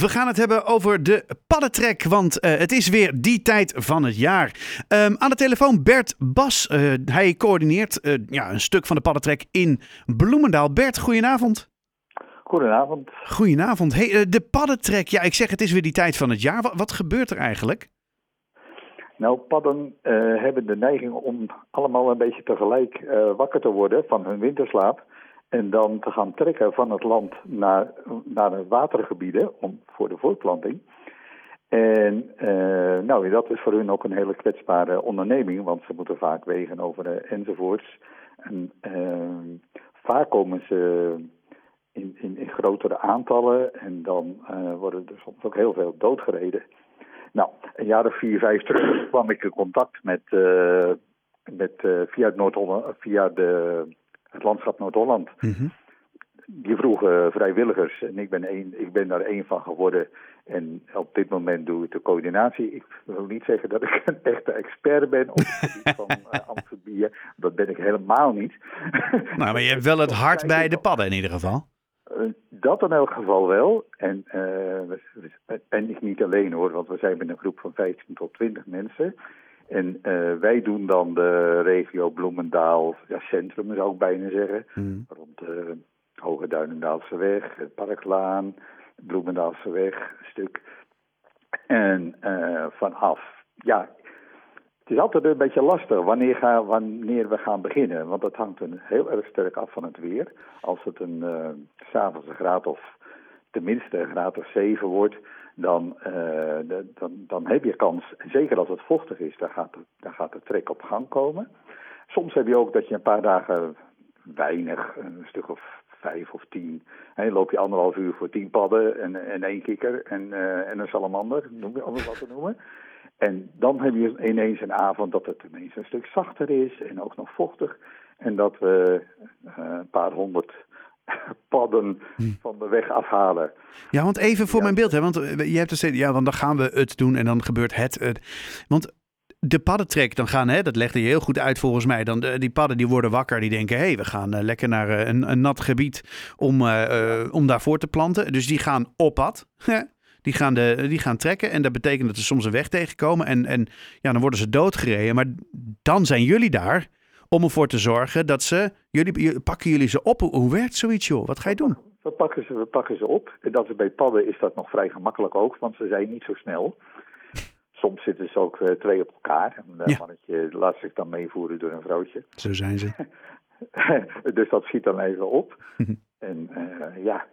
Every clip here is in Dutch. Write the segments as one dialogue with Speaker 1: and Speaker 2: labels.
Speaker 1: We gaan het hebben over de paddentrek, want uh, het is weer die tijd van het jaar. Um, aan de telefoon Bert Bas. Uh, hij coördineert uh, ja, een stuk van de paddentrek in Bloemendaal. Bert, goedenavond.
Speaker 2: Goedenavond.
Speaker 1: Goedenavond. Hey, de paddentrek, ja, ik zeg het is weer die tijd van het jaar. Wat, wat gebeurt er eigenlijk?
Speaker 2: Nou, padden hebben de neiging om allemaal een beetje tegelijk wakker te worden van hun winterslaap. En dan te gaan trekken van het land naar, naar de watergebieden om, voor de voortplanting. En uh, nou, dat is voor hun ook een hele kwetsbare onderneming, want ze moeten vaak wegen over uh, enzovoorts. En uh, vaak komen ze in, in, in, grotere aantallen en dan worden er soms ook heel veel doodgereden. Nou, een jaar of vier, vijf terug kwam ik in contact met, met via, Noord via de het landschap Noord-Holland. Mhm. Die vroegen vrijwilligers en ik ben, ik ben daar één van geworden. En op dit moment doe ik de coördinatie. Ik wil niet zeggen dat ik een echte expert ben op het gebied van uh, amfibieën. Dat ben ik helemaal niet.
Speaker 1: Nou, maar je hebt wel het hart bij de padden in ieder geval.
Speaker 2: Uh, dat in elk geval wel. En, uh, en ik niet alleen hoor, want we zijn met een groep van 15 tot 20 mensen. En uh, wij doen dan de regio Bloemendaal, ja, centrum zou ik bijna zeggen. Mm. Rond de Hoge Duinendaalse weg, het Parklaan, Bloemendaalse weg, een stuk. En uh, vanaf, ja, het is altijd een beetje lastig wanneer, ga, wanneer we gaan beginnen. Want dat hangt een heel erg sterk af van het weer. Als het een, uh, s'avonds een graad of tenminste een graad of 7 wordt, dan, uh, dan, dan heb je kans, zeker als het vochtig is, dan gaat, dan gaat de trek op gang komen. Soms heb je ook dat je een paar dagen weinig, een stuk of vijf of tien. En loop je anderhalf uur voor tien padden en, en één kikker en, uh, en een salamander, je alles wat te noemen. En dan heb je ineens een avond dat het ineens een stuk zachter is en ook nog vochtig. En dat we uh, een paar honderd padden hm. van de weg afhalen.
Speaker 1: Ja, want even voor mijn beeld, hè, want eh, je hebt dus ja, want dan gaan we het doen en dan gebeurt het. het. Want de paddentrek, dan gaan, hè, dat legde je heel goed uit volgens mij. Dan, die padden die worden wakker, die denken: hé, hey, we gaan uh, lekker naar uh, een, een, nat gebied om, uh, om daarvoor te planten. Dus die gaan op pad. Die gaan, de, die gaan trekken en dat betekent dat ze soms een weg tegenkomen. En, en ja, dan worden ze doodgereden. Maar dan zijn jullie daar om ervoor te zorgen dat ze. Jullie, pakken jullie ze op? Hoe werkt zoiets, joh? Wat ga je doen?
Speaker 2: We pakken ze, we pakken ze op. En dat is bij padden is dat nog vrij gemakkelijk ook, want ze zijn niet zo snel. Soms zitten ze ook uh, twee op elkaar. En een ja. mannetje laat zich dan meevoeren door een vrouwtje.
Speaker 1: Zo zijn ze.
Speaker 2: dus dat schiet dan even op. en uh, ja,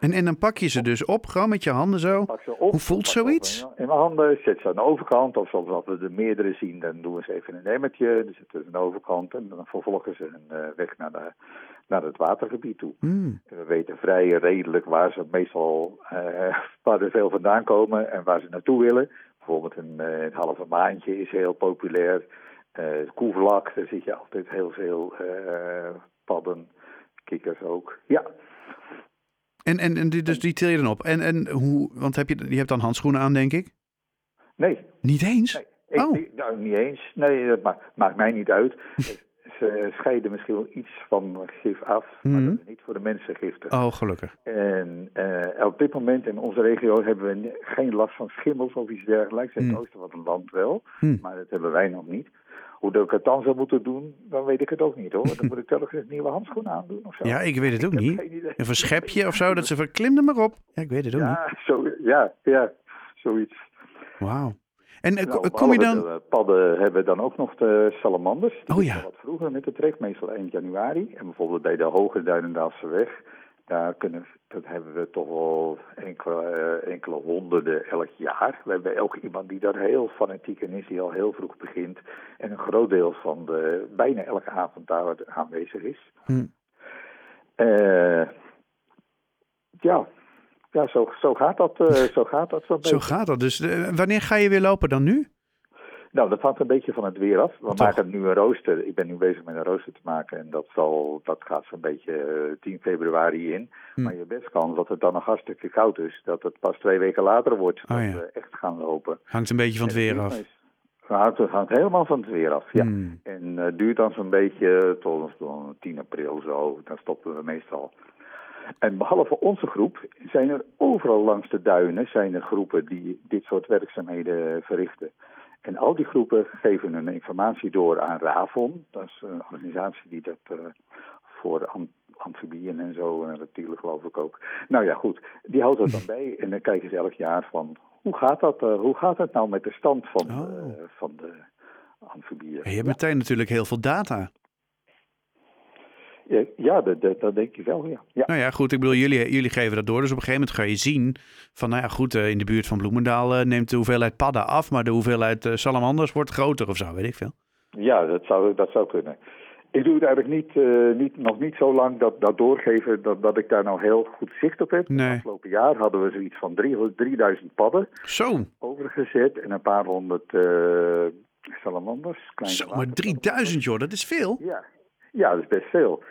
Speaker 1: en, en dan pak je ze dus op, gewoon met je handen zo. Hoe voelt zoiets?
Speaker 2: in mijn handen, zet ze aan de overkant. Of soms als we er meerdere zien, dan doen we ze even een emmertje. Dan zitten ze aan de overkant en dan vervolgen ze een uh, weg naar, de, naar het watergebied toe. Mm. we weten vrij redelijk waar ze meestal uh, waar er veel vandaan komen en waar ze naartoe willen. Bijvoorbeeld een, een halve maandje is heel populair. Uh, koevlak, daar zie je altijd heel veel padden, kikkers ook. Ja.
Speaker 1: En, en, en die, dus die til je dan op. En, en hoe, want heb je, je hebt dan handschoenen aan, denk ik?
Speaker 2: Nee.
Speaker 1: Niet eens?
Speaker 2: Nee, ik,
Speaker 1: oh.
Speaker 2: nou, niet eens. Nee, dat maakt, maakt mij niet uit. Ze scheiden misschien wel iets van gif af, maar mhm. dat is niet voor de mensen giftig.
Speaker 1: Oh, gelukkig.
Speaker 2: En uh, op dit moment in onze regio hebben we geen last van schimmels of iets dergelijks. In het mhm. oosten van het land wel, mhm. maar dat hebben wij nog niet. Hoe ik het dan zou moeten doen, dan weet ik het ook niet hoor. Dan moet ik telkens nieuwe handschoenen aandoen of zo.
Speaker 1: Ja, ik weet het ook niet. Of een schepje of zo, dat ze verklim er maar op. Ja, ik weet het ook
Speaker 2: ja,
Speaker 1: niet.
Speaker 2: Zo, ja, ja, zoiets.
Speaker 1: Wauw. En eh, nou, kom je dan...
Speaker 2: De padden hebben dan ook nog de salamanders.
Speaker 1: Die oh ja.
Speaker 2: Wat vroeger met de trek, meestal eind januari. En bijvoorbeeld bij de Hoge Duinendaalse weg daar kunnen, dat hebben we toch wel enkele, uh, enkele honderden elk jaar. We hebben ook iemand die daar heel fanatiek in is, die al heel vroeg begint. En een groot deel van de, bijna elke avond daar aanwezig is. Hm. Uh, ja, ja zo, zo gaat dat. Uh, zo gaat dat.
Speaker 1: Zo gaat dat. Dus wanneer ga je weer lopen dan nu?
Speaker 2: Nou, dat hangt een beetje van het weer af. We maken nu een rooster. Ik ben nu bezig met een rooster te maken en dat, zal, dat gaat zo'n beetje 10 eh, februari in. Hm. Maar je best kan dat het dan nog hartstikke koud is. Dat het pas twee weken later wordt oh, dat ja. we echt gaan lopen.
Speaker 1: Hangt een beetje van het weer af.
Speaker 2: Het hangt helemaal van het weer af, ja. Hm. En uh, duurt dan zo'n beetje tot, tot 10 april zo. Dan stoppen we meestal. En behalve onze groep zijn er overal langs de duinen zijn er groepen die dit soort werkzaamheden verrichten. En al die groepen geven hun informatie door aan RAVON. Dat is een organisatie die dat uh, voor am amfibieën en zo, en reptielen geloof ik ook. Nou ja, goed. Die houdt dat dan bij en dan kijken ze elk jaar van hoe gaat dat, uh, hoe gaat het nou met de stand van, oh. van de amfibieën.
Speaker 1: je hebt meteen natuurlijk heel veel data.
Speaker 2: Ja, dat, dat, dat, denk je wel, ja. ja.
Speaker 1: Nou ja, goed. Ik bedoel, jullie, jullie geven dat door. Dus op een gegeven moment ga je zien van, nou ja, goed, in de buurt van Bloemendaal neemt de hoeveelheid padden af, maar de hoeveelheid salamanders wordt groter of zo, weet ik veel.
Speaker 2: Ja, dat zou, dat zou kunnen. Ik doe het eigenlijk niet, uh, niet, nog niet zo lang dat, dat doorgeven dat, dat ik daar nou heel goed zicht op heb.
Speaker 1: Nee.
Speaker 2: Afgelopen jaar hadden we zoiets van 3000 padden
Speaker 1: Zo.
Speaker 2: overgezet en een paar honderd uh, salamanders.
Speaker 1: Zo, maar 3000 joh, dat is veel.
Speaker 2: Ja. ja, dat is best veel.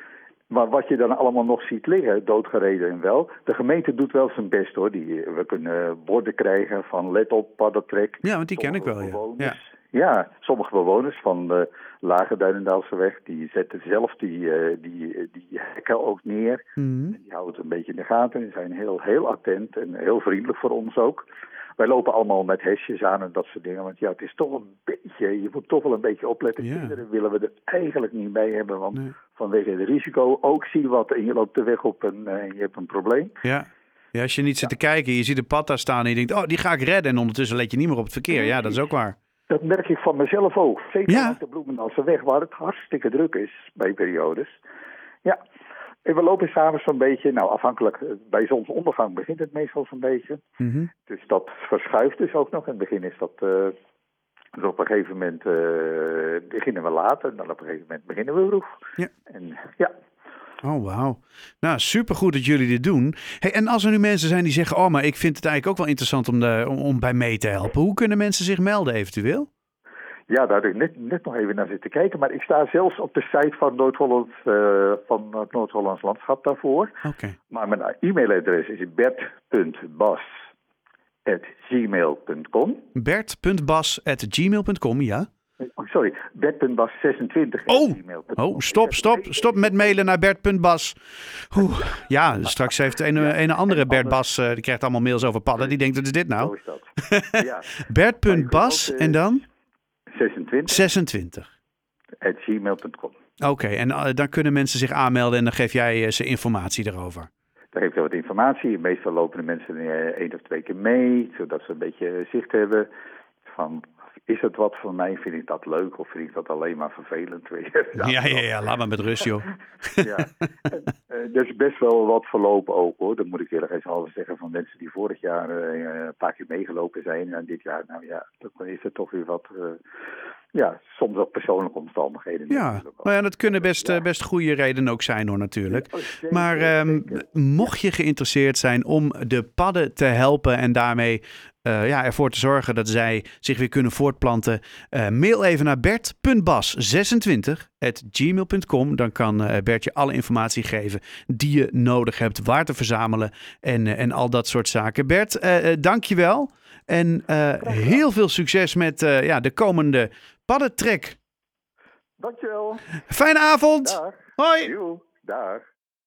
Speaker 2: Maar wat je dan allemaal nog ziet liggen, doodgereden en wel. De gemeente doet wel zijn best hoor. Die, we kunnen borden krijgen van let op, paddentrek.
Speaker 1: Ja, want die ken ik wel, ja. ja.
Speaker 2: Sommige bewoners van de Lage Duinendaalseweg, die zetten zelf die, uh, die, die hekken ook neer.
Speaker 1: Mm.
Speaker 2: Die houden het een beetje in de gaten en zijn heel, heel attent en heel vriendelijk voor ons ook. Wij lopen allemaal met hesjes aan en dat soort dingen. Want ja, het is toch een beetje, je moet toch wel een beetje opletten.
Speaker 1: Ja.
Speaker 2: Kinderen willen we er eigenlijk niet bij hebben. Want nee. vanwege het risico, ook zie wat en je loopt de weg op en uh, je hebt een probleem.
Speaker 1: Ja. ja, als je niet zit te kijken, je ziet een pad daar staan en je denkt, oh, die ga ik redden. En ondertussen let je niet meer op het verkeer. Ja, dat is ook waar.
Speaker 2: Dat merk ik van mezelf ook. Zeker ja. op de Bloemendaalse weg, waar het hartstikke druk is bij periodes. Ja, we lopen s'avonds zo'n beetje, nou afhankelijk, bij zonsondergang begint het meestal zo'n beetje.
Speaker 1: Mm -hmm.
Speaker 2: Dus dat verschuift dus ook nog. In het begin is dat, uh, dus op een gegeven moment uh, beginnen we later, dan op een gegeven moment beginnen we vroeg.
Speaker 1: Ja.
Speaker 2: En ja,
Speaker 1: Oh, wauw. Nou, supergoed dat jullie dit doen. Hey, en als er nu mensen zijn die zeggen... oh, maar ik vind het eigenlijk ook wel interessant om, de, om, om bij mee te helpen. Hoe kunnen mensen zich melden eventueel?
Speaker 2: Ja, daar heb ik net, net nog even naar zitten kijken. Maar ik sta zelfs op de site van Noord-Holland, uh, van het Noord-Hollands Landschap daarvoor.
Speaker 1: Okay.
Speaker 2: Maar mijn e-mailadres is bert.bas.gmail.com
Speaker 1: Bert.bas.gmail.com, ja.
Speaker 2: Oh, sorry, bert.bas26.
Speaker 1: Oh, oh, stop, stop, stop met mailen naar bert.bas. Oeh, ja, straks heeft een, ja, een andere Bert Bas, uh, die krijgt allemaal mails over padden. Die denkt, wat is dit nou?
Speaker 2: Zo is dat. Ja.
Speaker 1: Bert.bas en dan?
Speaker 2: 26.
Speaker 1: 26.
Speaker 2: At gmail.com.
Speaker 1: Oké, okay, en uh, dan kunnen mensen zich aanmelden en dan geef jij uh, ze informatie erover.
Speaker 2: Daar geef je wat informatie. Meestal lopen de mensen één of twee keer mee, zodat ze een beetje zicht hebben van is het wat voor mij? Vind ik dat leuk of vind ik dat alleen maar vervelend?
Speaker 1: ja, ja, ja, ja, laat maar met rust, joh.
Speaker 2: ja, en, er is best wel wat verlopen ook, hoor. Dat moet ik eerlijk eens zeggen van mensen die vorig jaar uh, een paar keer meegelopen zijn. En dit jaar, nou ja, dan is er toch weer wat... Uh, ja, soms ook persoonlijke omstandigheden.
Speaker 1: Ja, nou ja, dat kunnen best, best goede redenen ook zijn hoor natuurlijk. Zeker, maar um, mocht je geïnteresseerd zijn om de padden te helpen en daarmee uh, ja, ervoor te zorgen dat zij zich weer kunnen voortplanten, uh, mail even naar bert.bas26.gmail.com. Dan kan uh, Bert je alle informatie geven die je nodig hebt, waar te verzamelen en, en al dat soort zaken. Bert, dank je wel. En heel veel succes met ja, de komende paddentrek.
Speaker 2: Dankjewel.
Speaker 1: Fijne avond.
Speaker 2: Dag.
Speaker 1: Hoi.
Speaker 2: Dag.